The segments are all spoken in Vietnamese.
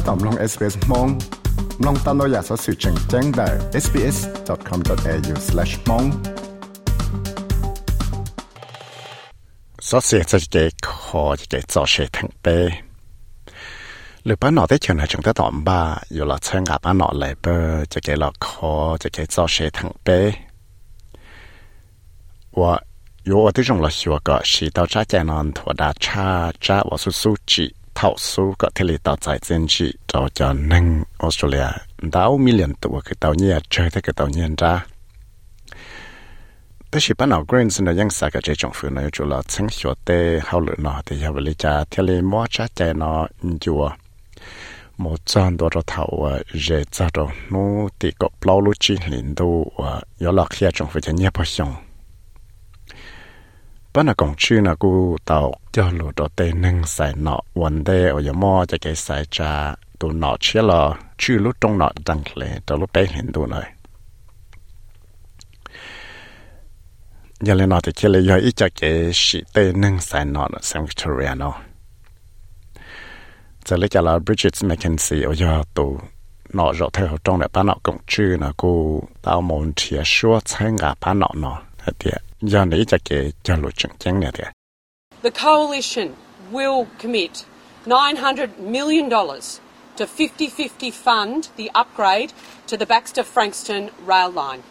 ถ้าตอบลอง SBS มองลองตามเราอยากสอสื่อแจ้งแจ้งได้ sbs.com.au/mong สอเสียจะเกขอจะเกจอเชทั้งเปหรือป้าหนอได้เชิญให้จงได้ตอบบ้าอยู่หลอดเชิงกับป้าหนอเลยเปอร์จะเกหลอกคอจะเกจอเชทั้งเปว่าอยู่อที่จงหลอชัวก็ชีเต้าจ้าแจนอนถั่วดาชาจ้าว่าสุสุจิ เท่าสู้ก็เทเลต่อใจเจนจีเจ้าจะนั่งออสเตรเลียดาวมิเลียนตัวคือเต่าเนี่ยเจอแต่คือเต่าเนี่ยจ้าแต่ชิปนเอาเกรนส์นะยังสักจะจงฝืนนะจุลาซึ่งหัวเตะเขาหรือหนอแต่ยาวเลยจ้าเทเลมอจ้าใจนอจัวมอจานตัวเราเท่าว่าเจจ้าเราโน้ติก็เปล่าลุจิหลินดูว่ายอลักเฮียจงฝืนจะเนี่ยพอชง ปนกองชื่อนะกูเต่าเจ้าหลุดเตนึงใส่หนอวันเดออยมอจะเกใส่จาตัวหนอเชื่อลอชื่อลุตรงหนอดังเลยตัวลุไปเห็นตัวหน่อยยังเลยนอติเคเลยยอีจะเกชิเตนึงใส่หนอสังเรียนอจะเลยจะลาบริจิตแมคเคนซีอยอตัวนอจอเธอตรงเนี่ยปนกองชื่อนะกูเต่ามนเทียชัวใช้งาปนอนอ The coalition will commit $900 million to 50-50 fund the upgrade to the Baxter-Frankston rail line.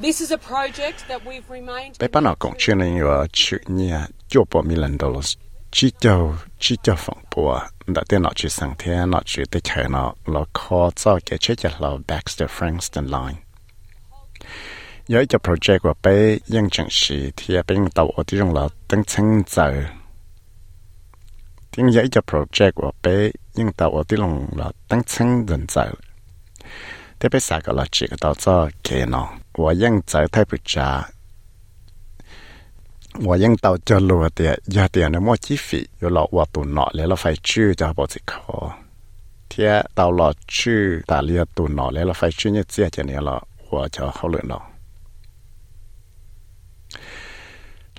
This is a project that we've remained... Bé bán ở này ở chữ nhà chỗ bộ million dollars chỉ cho chỉ cho phòng bộ đã tên nó chỉ sang thế nó chỉ tới chạy nó là khó cho cái chế chạy là Baxter-Frankston line. 有一隻 project 話俾應承時，貼俾到我啲用落等清走。點有一隻 project 話俾應到我啲用落等清人走。特別曬個落住個到咗幾耐，我應走睇不着。我應到咗路啲，有啲人冇資費，有落我度落嚟落費住就冇借口。貼到落住，但係你度落嚟落費住，一隻就你落，我就好亂咯。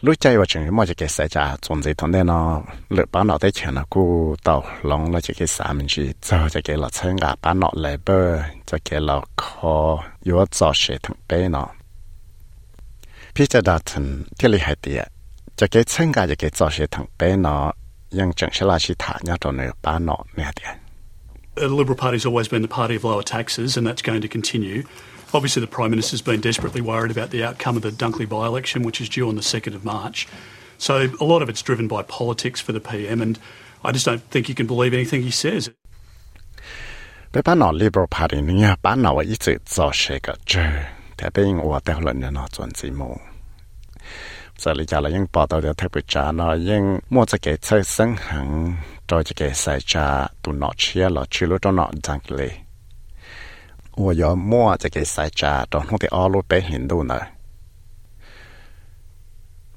六家有种，莫就给三家种这同的呢。六把脑袋钱了股到龙了，就给三门去，走就给老陈家，把脑来不，就给老柯又找谁同背呢？皮着大陈这里还的，就给陈家就给找谁同背呢？用正式那些他那种的把脑那点。The Liberal Party has always been the party of lower taxes, and that's going to continue. Obviously, the Prime Minister's been desperately worried about the outcome of the Dunkley by election, which is due on the 2nd of March. So a lot of it's driven by politics for the PM, and I just don't think you can believe anything he says. 被班老 Liberal Party 呢，班老我一直做些个事，特别我带了人啊转节目。这里家了应报道的特别渣呢，应莫这个在深行，做这个赛家都拿去了，去了都拿张嘞。我要摸这个晒家，到弄的阿路北hin度呢。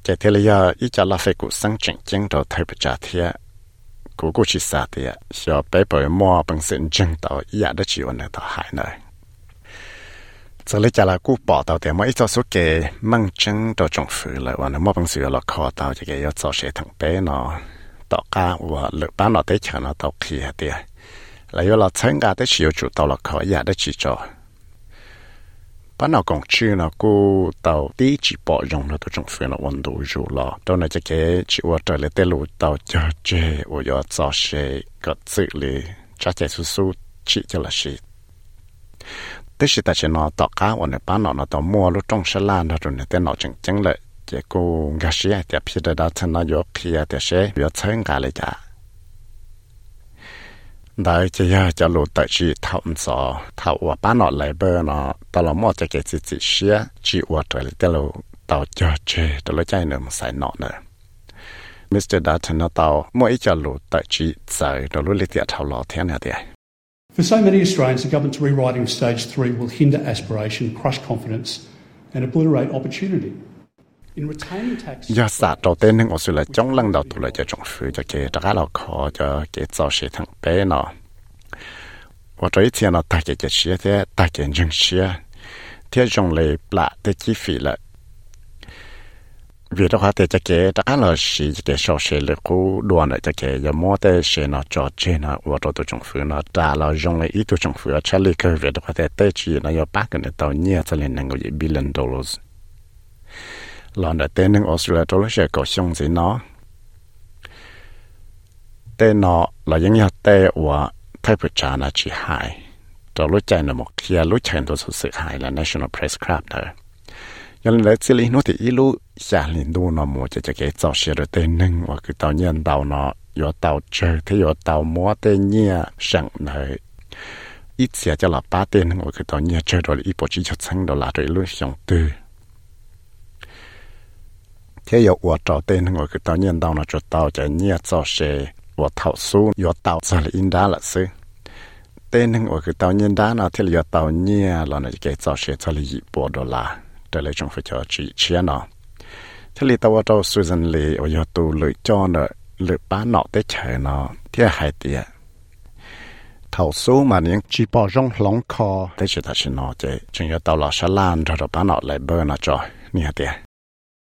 这天里要一家拉菲古生正经到特别家贴，古古去啥的，小北北摸本身正到一样的只有那到海呢。这里家了古报道的，我一早说给孟真到政府了，我那么本事了考到这个要做些同辈呢，到家我六班了得抢了到去的， là do là sáng gà tới chiều chủ tàu là khỏi giả tới chỉ cho bán nào còn chưa là cô tàu tí chỉ bỏ dùng là tôi trồng phiền là 温 độ rồi là đâu này chắc cái chỉ qua trời lấy tên lùi tàu cho chê ở do cho xe có sự lý cha chạy su su chỉ cho là gì tới khi ta chỉ nó tàu cá ở nơi bán nó nó tàu mua lúc trong xe lan đó rồi tên nó chẳng chẳng lệ chỉ cô gà xe thì biết đó thân nó do kia thì xe do sáng gà lấy cả อจังจังเลยเจ้ากูกาเสียแต่พี่ดาฉันนอยกเพียแต่เสียยเชิงกาเลยจ้ะได้จะยาจะรู้แต่จีทำสอถ้าว่าป้านนอเลยเบอร์นอตลอดมัวจะเกิดจิตเสียจีว่าตัวเลยแต่เราต่อจะเจตัวเลยใจหนึ่งใส่นอเนอะมิสเตอร์ดาฉันนอต่อมัวอีจะรู้แต่จีใจตัวรู้ลิเตียเท่าหล่อเทียนเนี่ยเดีย For so many Australians, the government's rewriting of stage three will hinder aspiration, crush confidence, and obliterate opportunity. ยาศาสตร์เราเต้นหนึ่งอสุลจ้องลังดาวตุลจะจงฟื้นจะเกตระเราคอจะเกจอเสียทั้งเป้เนาะว่าจะเทียนเราตาเกจเชียเทตาเกจยังเชียเทียจงเลยปลาเตจีฟีละวีดว่าเตจะเกตระเราสีจะเกจอเสียเลยกูดวนจะเกยมัวเตเสียนาจอเจนะว่าจะตัวจงฟื้นเนาะตาเราจงเลยอีตัวจงฟื้นเฉลี่ยคือวีดว่าเตเตจีนะยอปักกันเตาเนี่ยจะเล่นนั่งก็ยี่บิลเลนดอลลาร์ lon da tên nâng Australia cho lúc sẽ có xong gì nó. Tên nó là những nhà tên và thay bởi trả là chỉ hại cho lúc chạy là một kia lúc chạy tôi sự hại là National Press Club đó. Nhưng lấy xử lý nó thì ý lúc xả liền đu nó mua cho cho cái cho xe rồi tên nâng và cứ tàu nhân tàu nó yo tàu chơi thì yo tàu mua tên nhia sẵn nơi. Ít xia cho là ba tên nâng và cứ tàu nhia chơi rồi ít bộ chỉ cho xanh đó là rồi lúc xong tư thế giờ của trò tên ngồi cái tao nhiên tao là cho tao chạy nhia cho xe của thảo su yo tao sao là in đá là sư tên ngồi cái tao nhiên đá nó thế là yo tao nhia là nó cái cho xe cho là dị bộ đô la. Để lấy trong phải cho chị chia nó thế là tao cho Susan Lee ở yo tu lựa cho nó lựa bán nọ tới chạy nó thế hai tiệt thầu số mà những chỉ bỏ rong lóng kho. Thế chỉ ta chỉ nó chứ chúng ta tàu là sa lan cho rồi bán nọ lại bơ nó rồi nè tiệt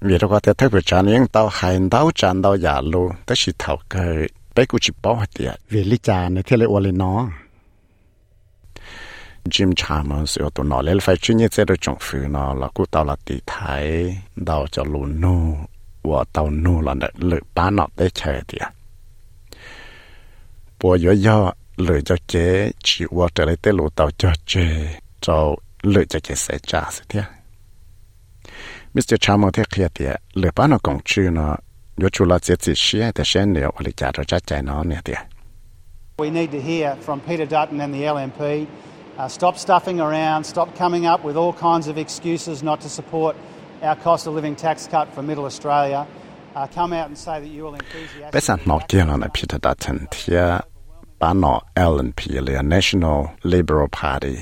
vì đó có thể thấy được chán những tàu hành tàu chán tàu giả lô tới chỉ thảo cái bé cũng chỉ bảo tiệt vì lý cha này thế lại nó Jim Chalmers ở tụi nó lên phải chuyên nghiệp được trồng phu nó là cũng tàu là tỷ thái tàu cho lù nô và tàu nô là để lựa bán nó để chơi tiệt yếu do lựa cho chế chỉ qua trở lại tới lù tàu cho chế cho lựa cho chế sẽ trả sẽ tiệt Mr. Chamo thế kia thì lựa bán nó công chữ nó yo chu la chết xia để xem liệu ở trả cho chắc chạy nó nè thì We need to hear from Peter Dutton and the LNP. Uh, stop stuffing around, stop coming up with all kinds of excuses not to support our cost of living tax cut for middle Australia. Uh, come out and say that you will enthusiastically... Bây giờ nó kia là Peter Dutton thì bán nó LNP là National Liberal Party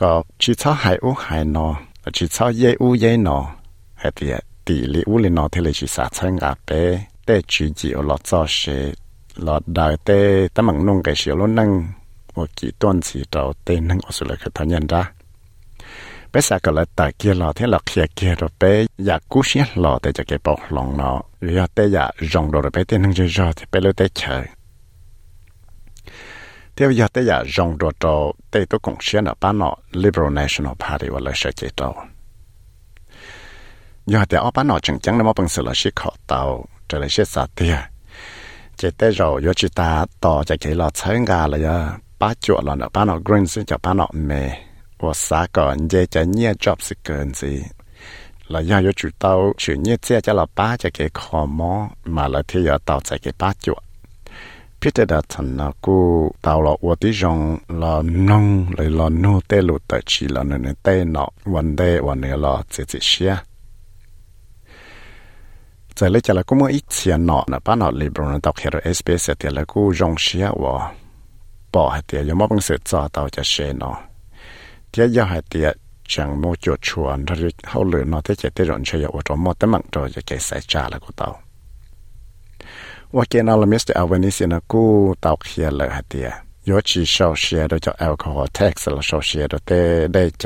là có chỉ cho hai u hai nó chỉ cho ye u ye nó hay thì tỷ lệ u lên nó thì là chỉ sát chân ngã bé để chỉ chỉ ở cho sẽ lọt đời tê tấm bằng nông cái sự luôn năng một chỉ tuần chỉ đầu tên năng ở sự cái thân nhân ra bé sa cái là tại kia lọ thế là kia kia rồi bé ya cú xí lọ để cho cái bọc lòng nó rồi tê ya rong rồi bé tên năng chơi rồi thì bé để tê chơi theo giờ tới giờ rong đồ trò tây tôi cũng xem ở bán nọ Liberal National Party và lời sẽ chế trò giờ thì ở bán nọ chẳng chẳng là một bằng sự là sẽ khó tàu trở lại sẽ sạt tiền chế tới rồi giờ chỉ ta tỏ cho cái lọ chơi gà là giờ ba chuột là nọ bán nọ green xin cho bán nọ mè và xã còn dễ cho nhiều job sự cần gì là giờ giờ chủ tàu chuyển nhiều xe cho là ba cho cái khó mò mà là thì giờ tàu cho cái ba chuột Peter đã thành là cô tàu là ở tí rong là nông lại là nô tê lụt tại chỉ là nên tê nọ vấn đề vấn đề là chỉ chỉ xia giờ lấy cho là cũng ít tiền nọ là bán nọ liberal đọc hiểu SBS thì là cô rong xia và bỏ hết tiền, nhưng mà bằng sự cho tàu cho xe nọ thì giờ hết tiền chẳng mua chuột chuồn rồi hậu lửa nó thế chỉ tới rồi chơi ở trong một tấm mạng rồi cho cái sai trả là của tàu ว่าเก ณฑ์เราไม่ได้เอาวันนี้สินะกูตอกเขียเลยฮะเดียยอชีชาวเชียโดยจะแอลกอฮอล์แท็กซ์เราชาวเชียโดยเต้ได้ใจ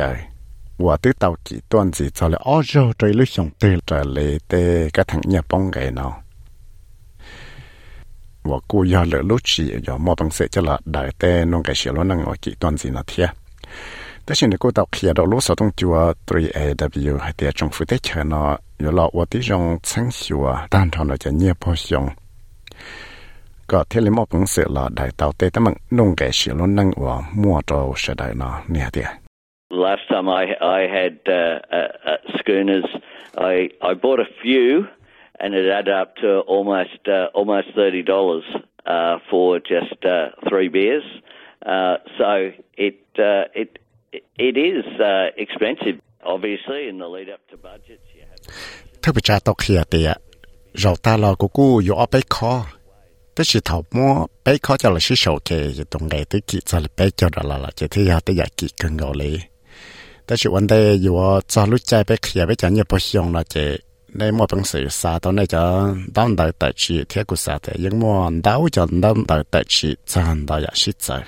ว่าตื้อเตากี่ต้นสิจะเลยอ้อโจโดยลุยส่งตื้อจะเลยเต้ก็ทั้งเนี่ยป้องไงเนาะว่ากูยอเหลือลุชียอมอบังเสจะละได้เต้นงไกเชียแล้วนั่งว่ากี่ต้นสินะเทียแต่สิ่งที่กูตอกเขียดรู้สต้องจัว 3AW ให้เตียจงฟูเตเชเนาะอยู่ละว่าที่จงชั้งชัวด้านทอนเราจะเนี่ยพอชง Last time I I had uh, uh, uh, schooners, I I bought a few, and it added up to almost uh, almost thirty dollars uh, for just uh, three beers. Uh, so it uh, it it is uh, expensive, obviously, in the lead up to budgets. You have. rau ta lo của cô yo ở bé khó. Bé chỉ thầu mua bé khó cho là sĩ sầu kề chỉ tụng ngày tới kỵ cho là bé cho đó là là chỉ thấy giờ tới giờ kỵ cần gạo lý ta chỉ vấn đề yo cho lúc chơi bé kia bé chẳng như bao nhiêu là chỉ nên mua bằng sự sa đó này cho đón đầu tại chỉ thế của sa thế nhưng mua đau cho đón đầu tại chỉ chăn đợi giờ sĩ chơi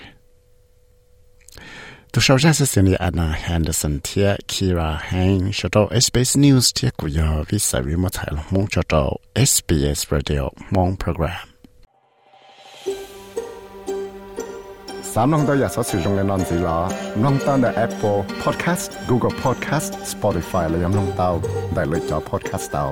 มงชดเอสบีเอสเรดิโอมงโปรแกรมสามน้องตัวอยากสอสื่อตรงในนอนสีล้อน้องตั้งแต่ Apple Podcast Google Podcast Spotify และยังน้องเต้าได้เลยจอ Podcast เต้า